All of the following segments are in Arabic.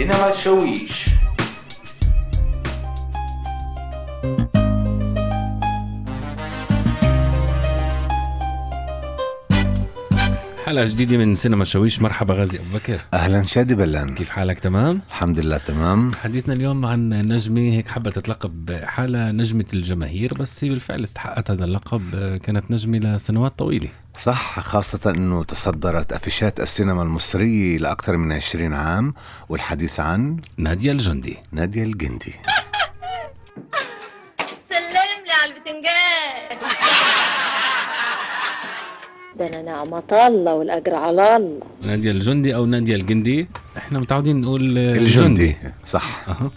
سينما الشويش حلقة جديدة من سينما شويش. مرحبا غازي أبو بكر. أهلا شادي بلان. كيف حالك؟ تمام؟ الحمد لله تمام. حديثنا اليوم عن نجمة هيك حابة تتلقب حالها نجمة الجماهير بس هي بالفعل استحقت هذا اللقب. كانت نجمة لسنوات طويلة. صح خاصة إنه تصدرت أفيشات السينما المصرية لأكثر من 20 عام والحديث عن نادية الجندي. نادية الجندي. سلم لي على البتنجان. ده أنا نعمة الله والأجر على الله. نادية الجندي أو نادية الجندي؟ إحنا متعودين نقول الجندي. صح. أها.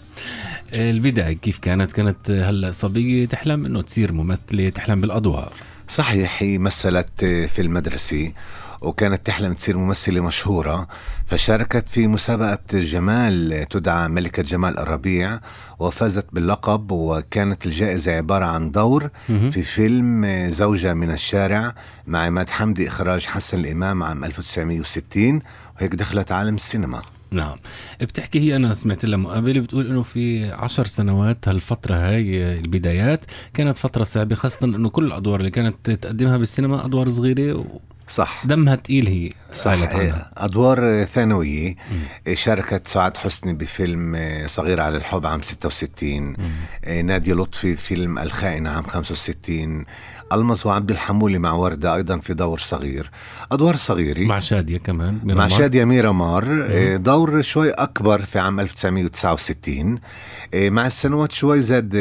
البداية كيف كانت؟ كانت هلا صبية تحلم إنه تصير ممثلة تحلم بالأضواء صحيح هي مثلت في المدرسة وكانت تحلم تصير ممثلة مشهورة فشاركت في مسابقة جمال تدعى ملكة جمال الربيع وفازت باللقب وكانت الجائزة عبارة عن دور. في فيلم زوجة من الشارع مع عماد حمدي إخراج حسن الإمام عام 1960 وهيك دخلت عالم السينما نعم. بتحكي هي أنا سمعت لها مقابلة بتقول إنه في عشر سنوات هالفترة هاي البدايات كانت فترة صعبة خاصة إنه كل الأدوار اللي كانت تقدمها بالسينما أدوار صغيرة صح. ودمها تقيل هي صح. أدوار ثانوية شاركت سعاد حسني بفيلم صغير على الحب عام 66 نادية لطفي فيلم الخائن عام 65 المز وعبد الحمولي مع وردة أيضا في دور صغير. أدوار صغيرة. مع شادية كمان مع ميرامار. شادية ميرامار. آه، دور شوي أكبر في عام 1969 آه، مع السنوات شوي زاد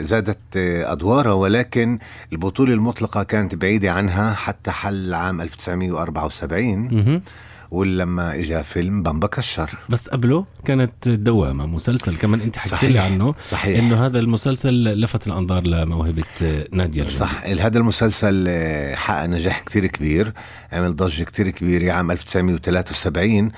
زادت آه، أدوارها ولكن البطولة المطلقة كانت بعيدة عنها حتى حل عام 1974 مهم. ولما اجى فيلم بامبا كشر بس قبله كانت دوامة مسلسل كمان أنت حكيت لي. عنه صحيح. إنه هذا المسلسل لفت الأنظار لموهبة نادية الجندي. صح هذا المسلسل آه، حقق نجاح كتير كبير عمل ضجة كتير كبيرة عام 1973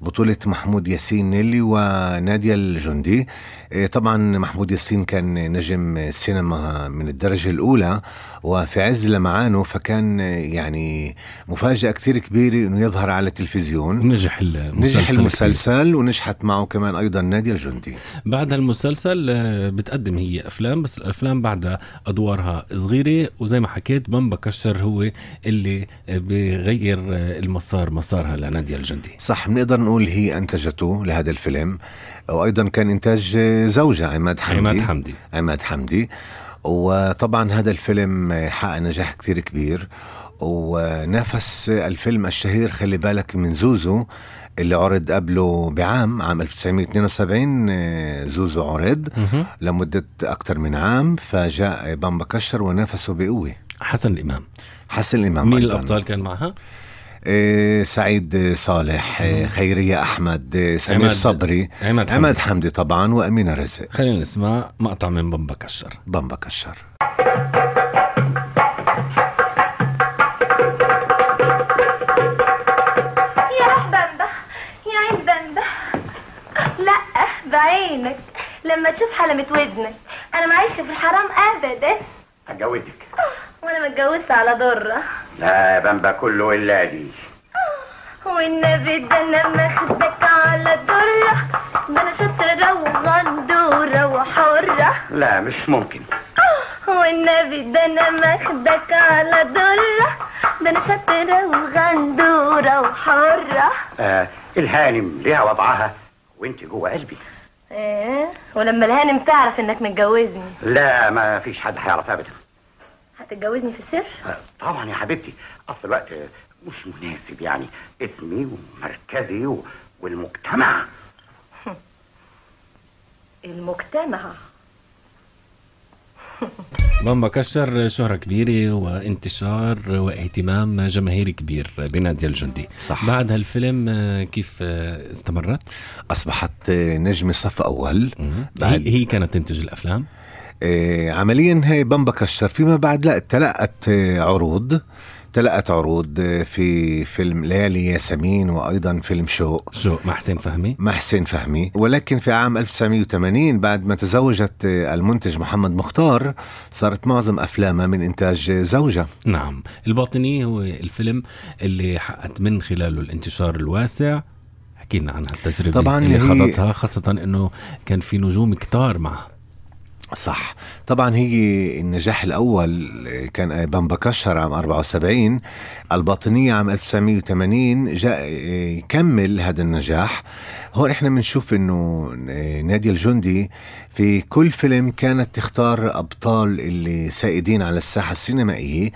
بطولة محمود ياسين نيلي ونادية الجندي آه، طبعا محمود ياسين كان نجم سينما من الدرجة الأولى وفي عز لمعانه فكان آه، يعني مفاجأة كتير كبيرة أنه يظهر على التلفزيون نجح المسلسل نجح كتير. المسلسل ونجحت معه كمان أيضا نادية الجندي. بعد هالمسلسل آه، بتقدم هي أفلام بس الأفلام بعدها أدوارها صغيرة وزي ما حكيت بامبا كشر هو اللي بغير آه، المسار مسارها لنادية الجندي. صح بنقدر نقول هي أنتجته لهذا الفيلم. وأيضا كان إنتاج زوجها عماد حمدي. عماد حمدي. عماد حمدي. وطبعا هذا الفيلم حقق نجاح كتير كبير. ونافس الفيلم الشهير خلي بالك من زوزو اللي عرض قبله بعام عام 1972 آه، زوزو عرض. لمدة أكثر من عام فجاء بامبا كشر ونافسه بقوة. حسن الإمام. حسن الإمام مين أيضاً. الأبطال كان معها؟ آه، سعيد صالح آه، خيرية أحمد سمير عماد- صبري عماد حمدي. عماد حمدي طبعا وأمينة رزق. خلينا نسمع مقطع من بامبا كشر. بامبا كشر. بعينك لما تشوف حلمة ودنك. أنا معيش في الحرام ابدا. أتجوزك؟ وأنا متجوزة على ضرة لا يا بامبا كله إلا دي. والنبي ده أنا ماخدك على ضرة ده أنا شاطرة وغندورة وحرة. لا مش ممكن. والنبي ده أنا ماخدك على ضرة ده أنا شاطرة وغندورة وحرة. آه الهانم ليها وضعها وأنت جوه قلبي. إيه؟ ولما الهانم تعرف إنك متجوزني. لا ما فيش حد هيعرف ابدا. هتتجوزني في السر؟ آه طبعا يا حبيبتي. أصل الوقت مش مناسب يعني. اسمي ومركزي. والمجتمع. المجتمع. بامبا كشر شهرة كبيرة وانتشار واهتمام جماهيري كبير بنادية الجندي. صح. بعد هالفيلم كيف استمرت؟ أصبحت نجمة صف أول. بعد هي, هي كانت تنتج الأفلام؟ آه، عمليا هي بامبا كشر فيما بعد لا تلقت عروض. تلقت عروض في فيلم ليالي ياسمين وأيضا فيلم شوق شو مع حسين فهمي؟ مع حسين فهمي. ولكن في عام 1980 بعد ما تزوجت المنتج محمد مختار صارت معظم أفلامها من إنتاج آه، زوجها نعم. الباطنية هو الفيلم اللي حققت من خلاله الانتشار الواسع. احكي لنا عن هالتجربة طبعاً اللي خضتها خاصة إنه كان في نجوم كتار معها صح. طبعا هي النجاح الأول كان بامبا كشر عام 74 الباطنية عام 1980 جاء يكمل هذا النجاح. هون إحنا بنشوف إنه نادية الجندي في كل فيلم كانت تختار أبطال اللي سائدين على الساحة السينمائية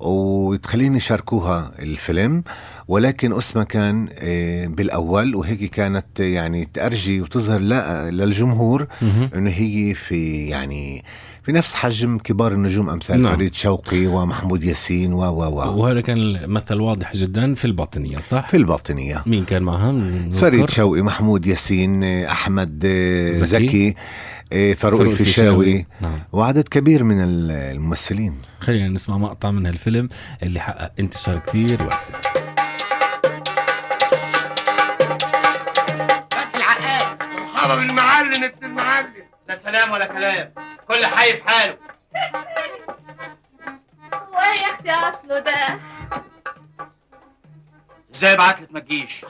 وتخليني يشاركوها الفيلم. ولكن اسمها كان آه، بالأول وهيك كانت يعني تأرجي وتظهر لا للجمهور إنه هي في يعني في نفس حجم كبار النجوم أمثال نعم. فريد شوقي ومحمود ياسين و و و. وهذا كان المثل واضح جدا في الباطنية صح؟ في الباطنية. مين كان معها؟ فريد شوقي محمود ياسين آه، أحمد آه، زكي. زكي آه، فاروق الفيشاوي. نعم. وعدد كبير من ال- الممثلين. خلينا نسمع مقطع من هالفيلم اللي حقق انتشار كتير واسع مرحبا بالمعلم ابن المعلم. لا سلام ولا كلام. كل حي في حاله. وايه يا أختي أصله ده؟ إزاي بعتلك ما تجيش؟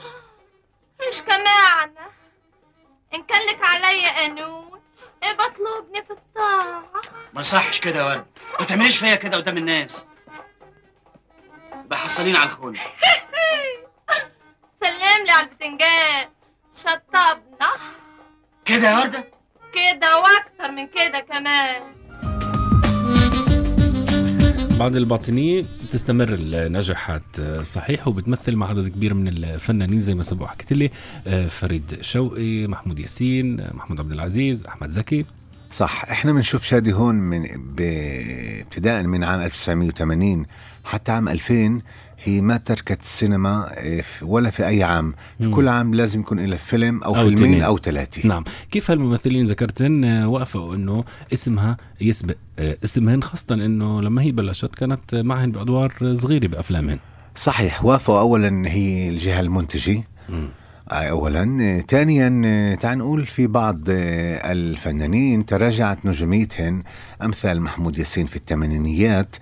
إيش كمان إن كان لك عليا قانون إيه بطلبني في الطاعة. ما يصحش كده يا ولد. ما تعمليش فيا كده قدام الناس. يبقى حصلين على الخون. سلم لي على البتنجان. شطبنا. كده يا وردة كده وأكتر من كده كمان. بعد الباطنية بتستمر النجاحات آه، صحيح وبتمثل مع عدد كبير من الفنانين زي ما سبق حكيت لي آه، فريد شوقي محمود ياسين آه، محمود عبد العزيز أحمد زكي. صح إحنا بنشوف شادي هون من ابتداء من عام 1980 حتى عام 2000 هي ما تركت السينما في- ولا في أي عام في. كل عام لازم يكون لها فيلم أو, أو فيلمين تنين. أو ثلاثة نعم كيف هالممثلين ذكرتن آه، وافقوا إنه اسمها يسبق آه، اسمهن خاصة إنه لما هي بلشت كانت معهن بأدوار صغيرة بأفلامهن صحيح وافقوا اولا هي الجهة المنتجة مم. اولا ثانيا تعال نقول في بعض الفنانين تراجعت نجوميتهن أمثال محمود ياسين في الثمانينيات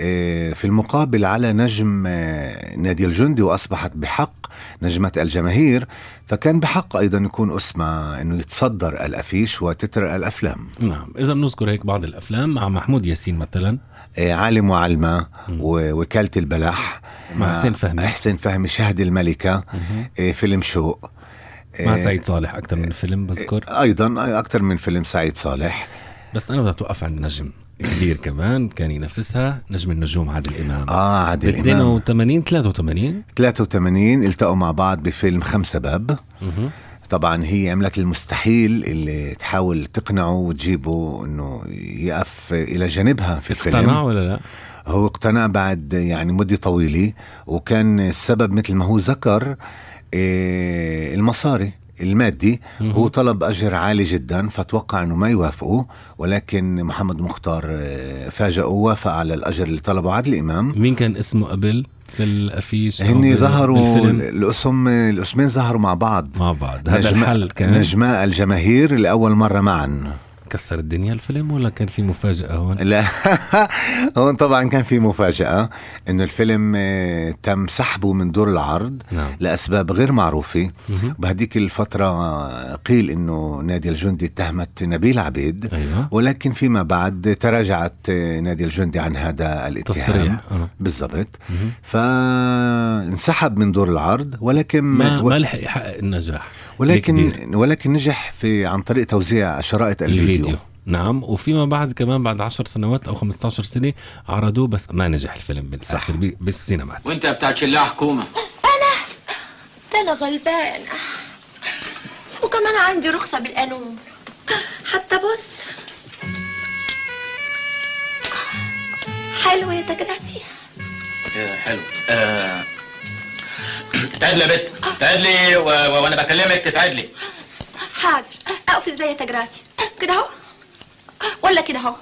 آه، في المقابل على نجم آه، نادي الجندي وأصبحت بحق نجمة الجماهير. فكان بحق أيضا يكون اسمها إنه يتصدر الأفيش وتتر الأفلام. نعم. اذا بنذكر هيك بعض الأفلام مع محمود ياسين مثلا. آه، عالم وعلمة مم. ووكالة البلح. مع حسين فهمي. حسين فهمي شهد الملكة آه، فيلم شوق مع آه، سعيد صالح أكثر من فيلم بذكر. أيضا أكثر من فيلم سعيد صالح. بس أنا بدي أتوقف عند نجم كبير كمان كان ينافسها نجم النجوم عادل إمام. آه عادل إمام. 82 83 83 التقوا مع بعض بفيلم خمسة باب. طبعا هي عملت المستحيل اللي تحاول تقنعه وتجيبه إنه يقف إلى جانبها في الفيلم. اقتنع ولا لا؟ هو اقتنع بعد يعني مدة طويلة وكان السبب مثل ما هو ذكر إيه، المصاري المادي. هو طلب أجر عالي جدا فتوقع أنه ما يوافقوا ولكن محمد مختار آه، فاجأه ووافق على الأجر اللي طلبه عادل إمام مين كان اسمه قبل؟ في الأفيش أو هن ظهروا الاسم الأسمين ظهروا مع بعض. مع بعض. هذا الحل كان. نجماء الجماهير لأول مرة معا. كسر الدنيا الفيلم ولا كان في مفاجأة هون؟ لا هون طبعا كان في مفاجأة إنه الفيلم آه، تم سحبه من دور العرض نعم لأسباب غير معروفة مهم. بهديك الفترة آه، قيل إنه نادي الجندي اتهمت نبيل عبيد أيوه ولكن فيما بعد تراجعت آه، نادي الجندي عن هذا الاتهام تصريح آه. بالضبط. فانسحب من دور العرض ولكن ما ما لحق يحقق النجاح الكبير. ولكن ولكن نجح في عن طريق توزيع شرائط الفيديو, الفيديو. نعم. وفيما بعد كمان بعد 10 سنوات أو 15 سنة عرضوه بس ما نجح الفيلم بالآخر بالسينمات. وأنت بتاعت شلاح حكومة. ده أنا غلبانة وكمان عندي رخصة بالقانون. حتى بص. حلوة يا تجراسي حلو. آه. تتعدلي يا بت. و... وأنا بكلمك تتعدلي حاضر. اقف إزاي يا تجراسي كده أهو. ولا كده أهو.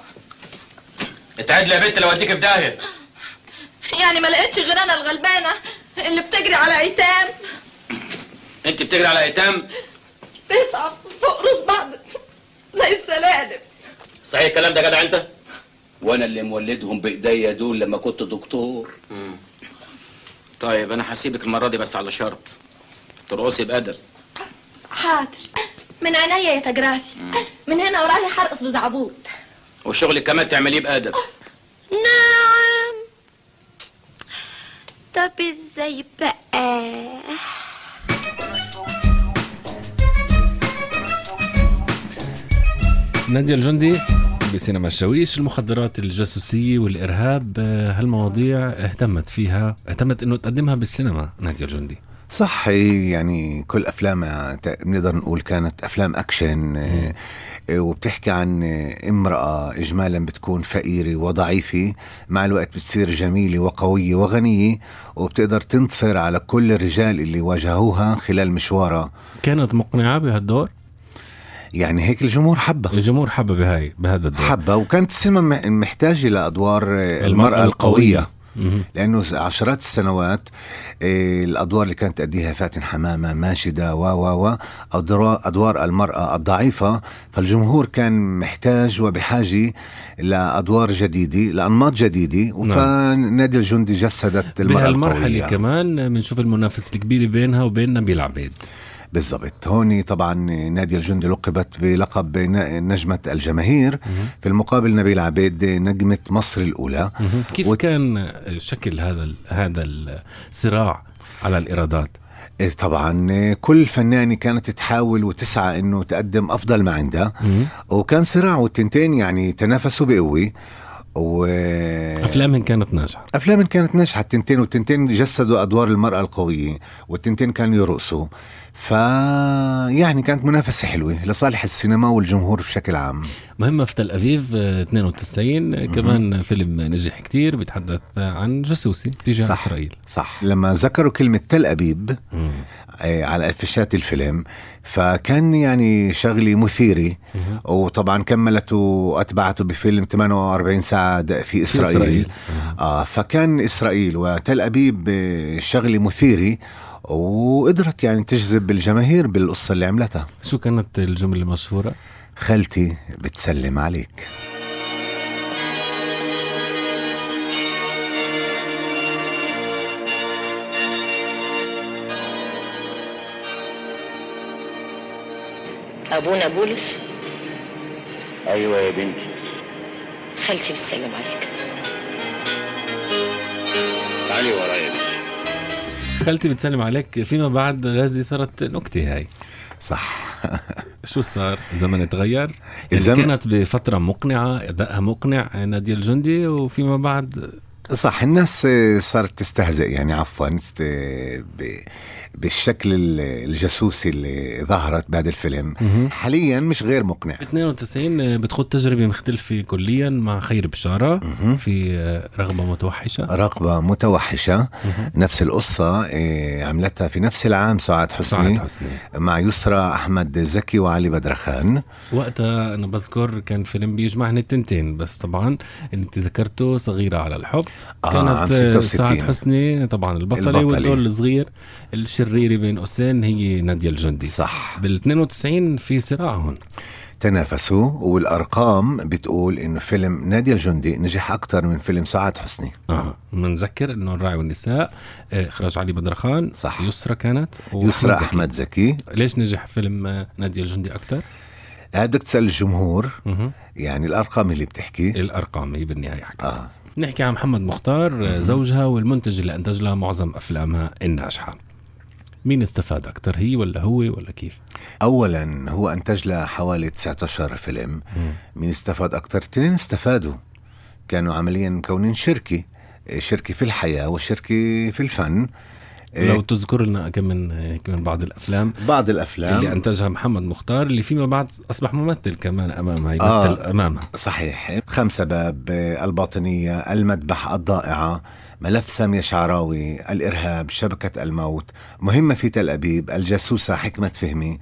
اتعدلي يا بت لو أديك في داهيه يعني ما لقيتش غير أنا الغلبانة اللي بتجري على ايتام أنت بتجري على ايتام تسعة فوق راس بعض. زي السلالم. صحيح الكلام ده يا جدع أنت؟ وأنا اللي مولدهم بإيديا دول لما كنت دكتور. مم. طيب أنا هسيبك المرة دي بس على شرط. ترقصي بأدب. حاضر. من عينيا يا تجراسي. من هنا ورايح هرقص بزعبوط. وشغلك كمان تعمليه بأدب. نعم. طب إزاي بقى؟ نادية الجندي. بسينما الشاويش المخدرات الجاسوسية والإرهاب؟ آه، هالمواضيع اهتمت فيها اهتمت إنه تقدمها بالسينما نادية الجندي. صح يعني كل أفلامها بنقدر نقول كانت أفلام أكشن آه، آه، وبتحكي عن امرأة اجمالا بتكون فقيرة وضعيفة مع الوقت بتصير جميلة وقوية وغنية وبتقدر تنتصر على كل الرجال اللي واجهوها خلال مشوارها. كانت مقنعة بهالدور؟ يعني هيك الجمهور حبها. الجمهور حبة بهاي بهذا الدور. حبها وكانت السينما مح- محتاجة لادوار آه، المرأة المرأة القوية. القوية. مهم. لأنه عشرات السنوات آه، الأدوار اللي كانت تأديها فاتن حمامة ماجدة و و و أدوار المرأة الضعيفة. فالجمهور كان محتاج وبحاجة لادوار جديدة لأنماط جديدة. فنادي الجندي جسدت المرأة القوية. كمان بنشوف المنافسة الكبيرة بينها وبين نبيل عبيد. بالضبط. هون طبعا نادي الجندي لقبت بلقب نجمة الجماهير. في المقابل نبيل عبيد نجمة مصر الأولى. كيف وت- كان شكل هذا ال- هذا الصراع على الإيرادات؟ إيه طبعا كل فنانة كانت تحاول وتسعى إنه تقدم أفضل ما عندها. وكان صراع والتنتين يعني تنافسوا بقوة. و أفلامهم كانت ناجحة. افلام كانت ناجحة. التنتين والتنتين جسدوا أدوار المرأة القوية والتنتين كانوا يرقصوا. ف يعني كانت منافسة حلوة لصالح السينما والجمهور بشكل عام. مهمة في تل أبيب آه، 92 آه، كمان فيلم نجح كتير بيتحدث عن جاسوسي تجاه صح. إسرائيل. صح. لما ذكروا كلمة تل ابيب آه، على أفيشات الفيلم. فكان يعني شغله مثيره وطبعا كملته وأتبعته بفيلم 48 ساعة د- في إسرائيل, إسرائيل. آه فكان إسرائيل وتل أبيب آه، شغله مثيره وقدرت يعني تجذب الجماهير بالقصة اللي عملتها. شو كانت الجملة المشهورة؟ خالتي بتسلم عليك. أبونا بولس. أيوه يا بنتي. خالتي بتسلم عليك. تعالي ورايا. يا بنتي خالتي بتسلم عليك فيما بعد غازي صارت نكتة هاي. صح. شو صار؟ الزمن تغير؟ يعني الزمن- كانت بفترة مقنعة أدائها مقنع نادية الجندي وفيما بعد صح الناس صارت تستهزئ يعني عفوا بالشكل ال- الجاسوسي اللي ظهرت بهذا الفيلم. حاليا مش غير مقنع. 92 بتخوض تجربة مختلفة كليا مع خير بشارة. في رغبة متوحشة. رغبة متوحشة. نفس القصة آه، عملتها في نفس العام سعاد حسني, سعاد حسني. مع يسرى أحمد زكي وعلي بدرخان. وقتها أنا بذكر كان فيلم بيجمعن التنتين بس طبعا اللي انت ذكرته صغيرة على الحب. آه، عام كانت 66. سعاد حسني طبعا البطلة البطلة. والدور الصغير الشريرة بين قوسين هي نادية الجندي. صح. بال 92 في صراع هون. تنافسوا والأرقام بتقول إنه فيلم نادي الجندي نجح أكثر من فيلم سعاد حسني. آه بنذكر إنه الراعي والنساء آه، إخراج علي بدرخان صح. يسرى كانت يسرى زكي. أحمد زكي. ليش نجح فيلم آه، نادية الجندي أكثر؟ هاد بدك تسأل الجمهور. مه. يعني الأرقام اللي بتحكي. الأرقام هي بالنهاية حكي. آه. نحكي عن محمد مختار آه، زوجها والمنتج اللي أنتج لها معظم أفلامها الناجحة. مين استفاد أكثر هي ولا هو ولا كيف؟ اولا هو انتج له حوالي 19 فيلم. مين استفاد أكثر اثنين استفادوا. كانوا عمليا مكونين شركه شركه في الحياة وشركه في الفن. لو تذكر لنا كم من هيك من بعض الأفلام. بعض الأفلام. اللي أنتجها محمد مختار اللي فيما بعد أصبح ممثل كمان امامها يمثل آه. آه. أمامها. صحيح. خمسة باب الباطنية المذبح الضائعة. ملف سامية شعراوي الإرهاب شبكة الموت مهمة في تل أبيب الجاسوسة حكمة فهمي.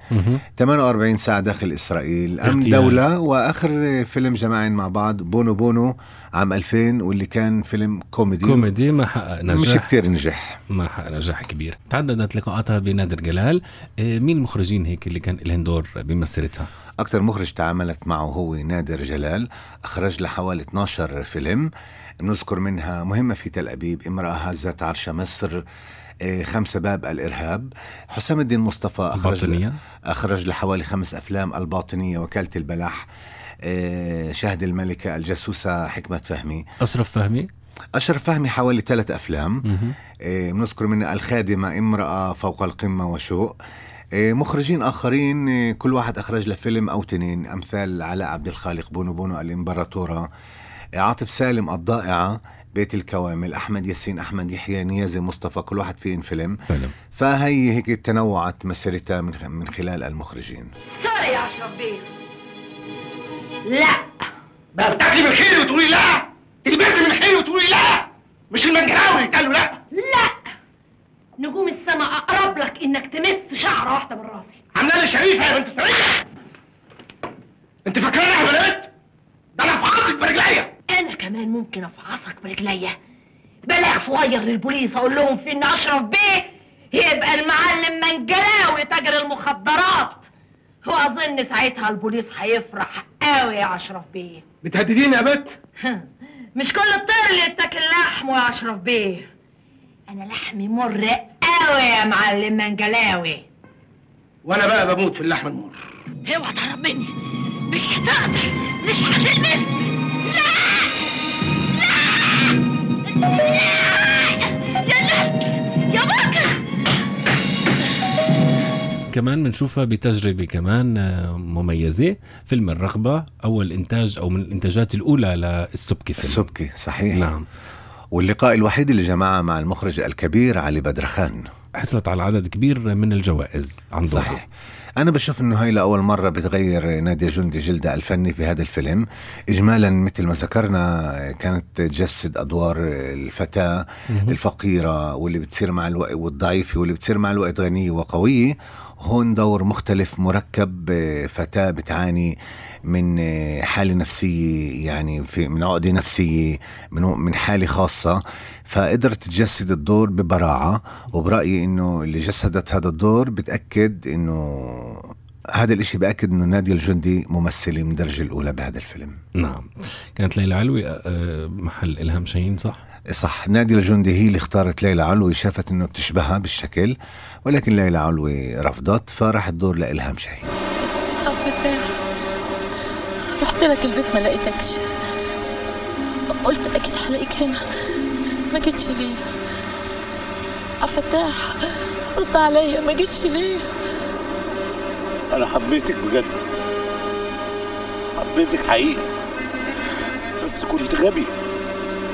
48 ساعة داخل إسرائيل أمن اغتيال. دولة وآخر فيلم جماعي مع بعض بونو بونو عام 2000 واللي كان فيلم كوميدي. كوميدي ما حقق نجاح. مش كتير نجح. ما حقق نجاح كبير. تعددت لقاءاتها بنادر جلال. آه، مين المخرجين هيك اللي كان لهم دور بمسيرتها؟ أكثر مخرج تعاملت معه هو نادر جلال أخرج له حوالي 12 فيلم. بنذكر منها مهمة في تل أبيب امرأة هزت عرش مصر آه، خمسة باب الإرهاب. حسام الدين مصطفى أخرج الباطنية. أخرج له حوالي خمس أفلام الباطنية وكالة البلح آه، شهد الملكة الجاسوسة حكمة فهمي. أشرف فهمي؟ أشرف فهمي حوالي ثلاث أفلام. مهم. آه، بنذكر منها الخادمة امرأة فوق القمة وشوق. مخرجين آخرين آه، كل واحد أخرج له فيلم أو تنين. أمثال علاء عبد الخالق بونو بونو الإمبراطورة آه، عاطف سالم الضائعة بيت الكوامل أحمد ياسين أحمد يحيى نيازي مصطفى كل واحد فيهم فيلم. فيلم. فهي هيك تنوعت مسيرتها من من خلال المخرجين. sorry يا اشرف بيه لا. بقى بتاكلي من خيري وتقولي لا؟ تلبسي من خيري وتقولي لا؟ مش المنجراوي قال له لا. لا. نجوم السماء أقرب لك إنك تمس شعرة واحدة من راسي. عامله لي شريفه يا بنت سريه انت فاكراني بنات ده أنا أفعصك برجليا. أنا كمان ممكن أفعصك برجليا. بلاغ صغير للبوليس أقول لهم في ان اشرف بيه يبقى المعلم منجلاوي تاجر المخدرات. واظن ساعتها البوليس هيفرح قوي يا أشرف بيه. بتهدديني يا بت؟ مش كل الطير اللي يتاكل لحمه يا أشرف بيه. أنا لحمي مر قوي يا معلم منجلاوي وأنا بقى بموت في اللحم المر. اوعى تهرب مني مش هتقدر. مش لا! لا! لا! يا لك يا بكر كمان بنشوفها بتجربة كمان آه، مميزة. فيلم الرغبة أول إنتاج أو من الإنتاجات الأولى للسبكي فيلم. السبكي صحيح. نعم. واللقاء الوحيد اللي جمعها مع المخرج الكبير علي بدرخان. حصلت على عدد كبير من الجوائز عن صحيح. أنا بشوف إنه هاي لأول مرة بتغير نادية جندي جلدها الفني في هذا الفيلم. إجمالا مثل ما ذكرنا كانت تجسد أدوار الفتاة الفقيرة واللي بتصير مع الوقت والضعيفة واللي بتصير مع الوقت غنية وقوية هون دور مختلف مركب فتاة بتعاني من حالة نفسية يعني في من عقدة نفسية من من حالة خاصة. فقدرت تجسد الدور ببراعة وبرأيي إنه اللي جسدت هذا الدور بتأكد إنه هذا الإشي بأكد إنه نادية الجندي ممثلة من الدرجة الأولى بهذا الفيلم. نعم. كانت ليلى علوي آه، محل إلهام شاهين صح؟ صح. نادية الجندي هي اللي اختارت ليلى علوي شافت إنه بتشبهها بالشكل ولكن ليلى علوي رفضت فراح الدور لإلهام شاهين. رحت لك البيت ما لقيتكش. قلت أكيد حلاقيك هنا. ما جيتش ليه؟ عم فتاح رد عليا ما جيتش ليه؟ أنا حبيتك بجد. حبيتك حقيقي. بس كنت غبي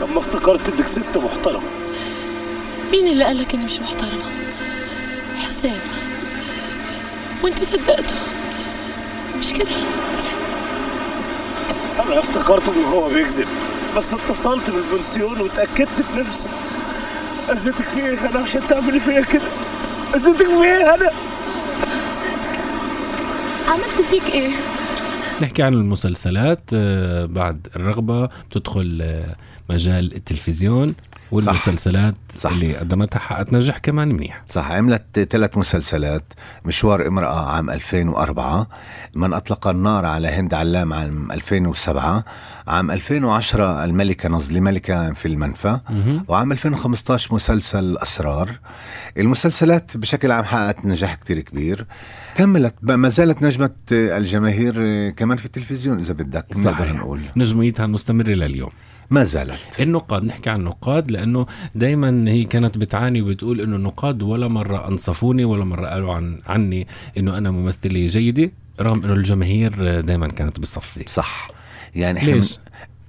لما افتكرت إنك ست محترمة. مين اللي قالك إني مش محترمة؟ حسام. وأنت صدقته. مش كده؟ أنا افتكرت إن هو بيكذب بس اتصلت بالبنسيون واتاكدت بنفسي. اذيتك في إيه أنا عشان تعملي فيا كده؟ اذيتك في إيه أنا؟ عملت فيك إيه؟ نحكي عن المسلسلات آه، بعد الرغبة بتدخل آه، مجال التلفزيون والمسلسلات صح. اللي قدمتها حققت نجاح كمان منيح صح عملت ثلاث مسلسلات مشوار امرأة عام 2004 من أطلق النار على هند علام عام 2007 عام 2010 الملكة نظلي ملكة في المنفى. وعام 2015 مسلسل أسرار المسلسلات بشكل عام حققت نجاح كتير كبير كملت ما زالت نجمة الجماهير كمان في التلفزيون إذا بدك نقدر صحيح. نقول. نجميتها مستمرة لليوم. ما زالت. النقاد نحكي عن النقاد لأنه دائما هي كانت بتعاني وبتقول إنه النقاد ولا مرة أنصفوني ولا مرة قالوا عن عني إنه أنا ممثلة جيدة رغم إنه الجماهير دائما كانت بصفي صح. يعني ليش؟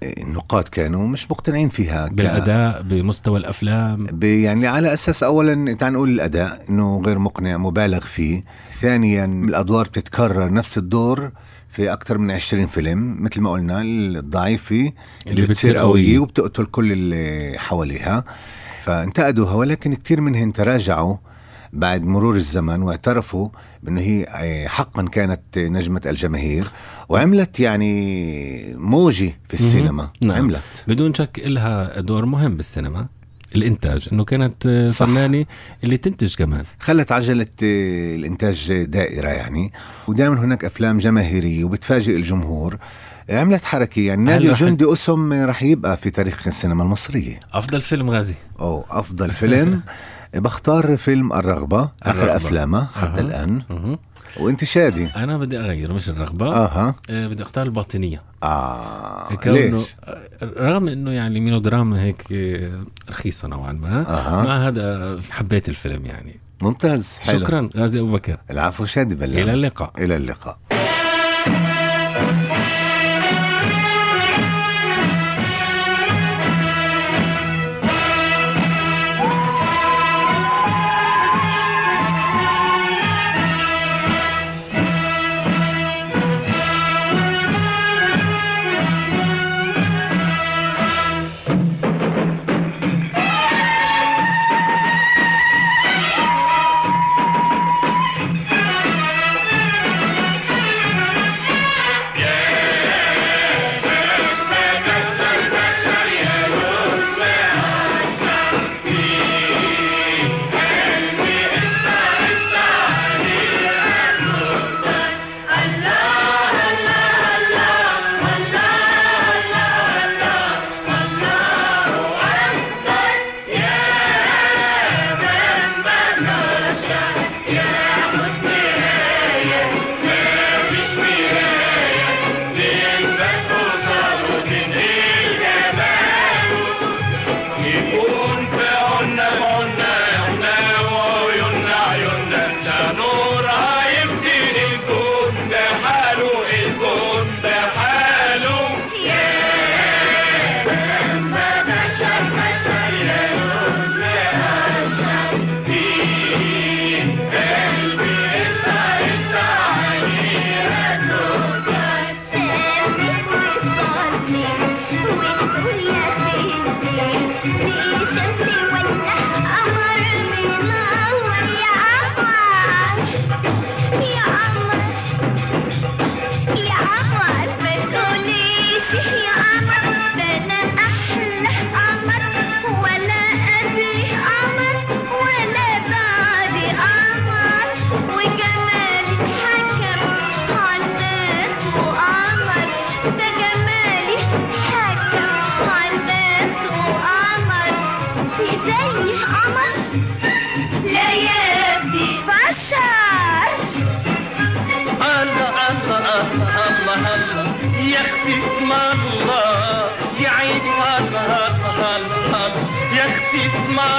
النقاد كانوا مش مقتنعين فيها ك- بالأداء بمستوى الأفلام. يعني على أساس اولا تعال نقول الأداء إنه غير مقنع مبالغ فيه. ثانيا الأدوار بتتكرر نفس الدور في أكثر من 20 فيلم. مثل ما قلنا الضعيفة اللي, اللي بتصير قوية قوية. وبتقتل كل اللي حواليها. فانتقدوها ولكن كثير منهم تراجعوا. بعد مرور الزمن واعترفوا بأنه هي آه، حقا كانت نجمة الجماهير وعملت يعني موجة في السينما. نعم. عملت. بدون شك إلها دور مهم بالسينما الإنتاج إنه كانت آه،. فنانة اللي تنتج كمان. خلت عجلة آه، الإنتاج دائرة يعني. ودائما هناك أفلام جماهيرية وبتفاجئ الجمهور. عملت حركة يعني. نادي الجندي أسم رح يبقى في تاريخ السينما المصرية. أفضل فيلم غازي. أو أفضل فيلم. بختار فيلم الرغبة آخر الرغبة. أفلامه حتى أها. الآن أها. وأنت شادي أنا بدي أغير مش الرغبة آه بدي أختار الباطنية آه كونه ليش؟ رغم إنه يعني ميلودراما هيك آه، رخيصة نوعا ما أها. مع هذا حبيت الفيلم يعني ممتاز حلو. شكرا غازي أبو بكر العفو شادي بلا إلى اللقاء إلى اللقاء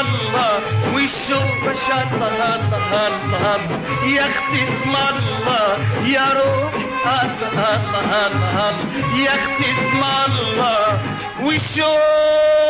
الله والشوق بشر الله الله يا أختي اسم الله يا روح الله الله الله يا أختي اسم الله والشوق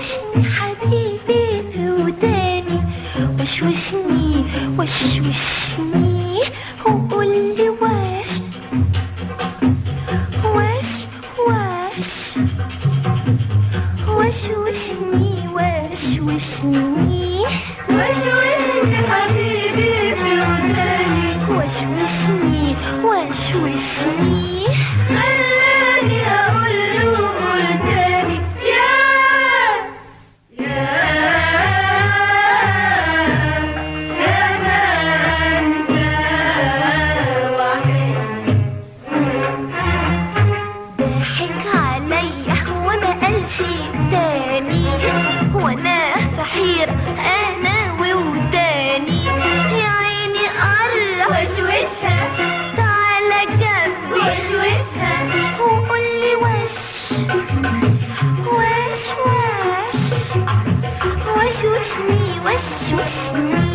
是你好弟弟，祖对你，我是我是你，我是我是你。你，我喜欢你。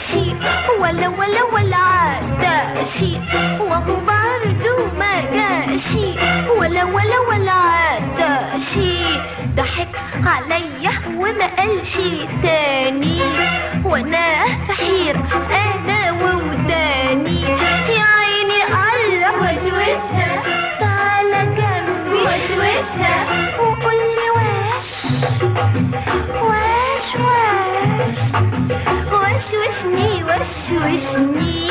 شيء ولا ولا ولا عاد شيء وهو برضو ما جاء ولا ولا ولا عاد شيء ضحك عليا وما قال تاني. وأنا في حير أنا ووداني يا عيني قرب وشوشها. تعالى جنبي. وشوشها. وقول وش وش وش وشني وش وشني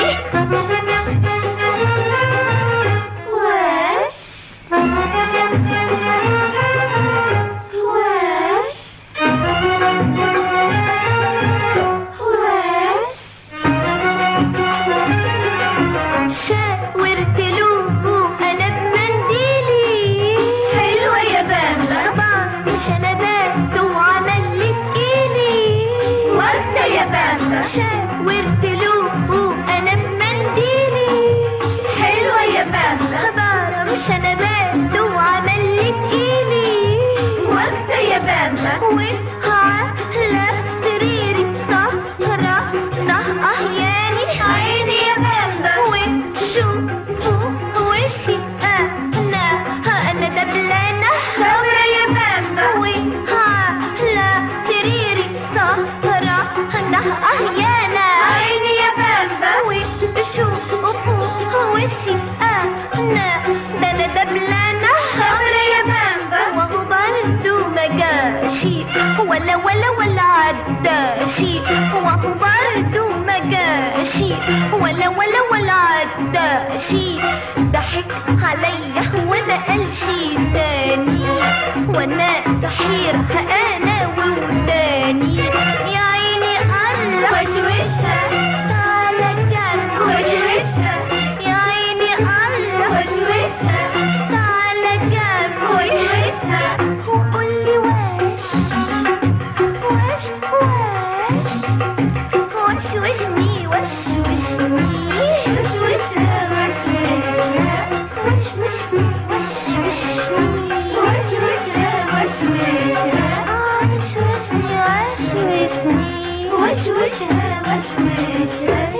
الشقاء بابا ببلانة يا بامبا وهو برضو مجاشي ولا ولا ولا عداشي. وهو برضو مجاشي ولا ولا ولا عداشي. ضحك عليا وأنا قالشي تاني وأنا تحير أنا ووداني. Krishna